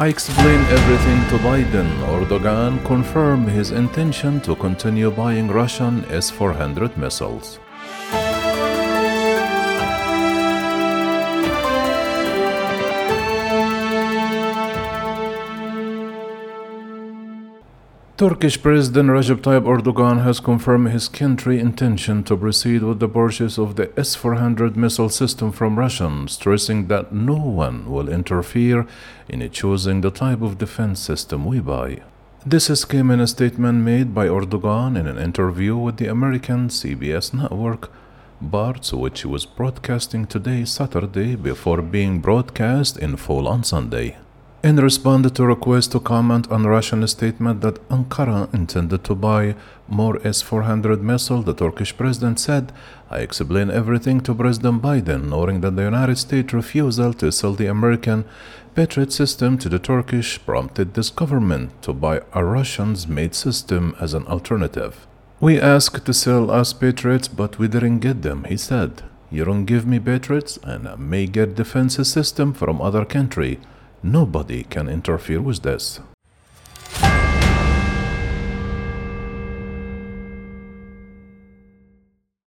I explain everything to Biden. Erdogan confirmed his intention to continue buying Russian S 400 missiles. Turkish President Recep Tayyip Erdogan has confirmed his country's intention to proceed with the purchase of the S 400 missile system from Russia, stressing that no one will interfere in choosing the type of defense system we buy. This has came in a statement made by Erdogan in an interview with the American CBS network, parts which was broadcasting today, Saturday, before being broadcast in full on Sunday. In response to requests to comment on Russian statement that Ankara intended to buy more S-400 missiles, the Turkish president said, I explained everything to President Biden, knowing that the United States refusal to sell the American Patriot system to the Turkish prompted this government to buy a Russian-made system as an alternative. We asked to sell us Patriots, but we didn't get them, he said. You don't give me Patriots, and I may get defense system from other country. Nobody can interfere with this.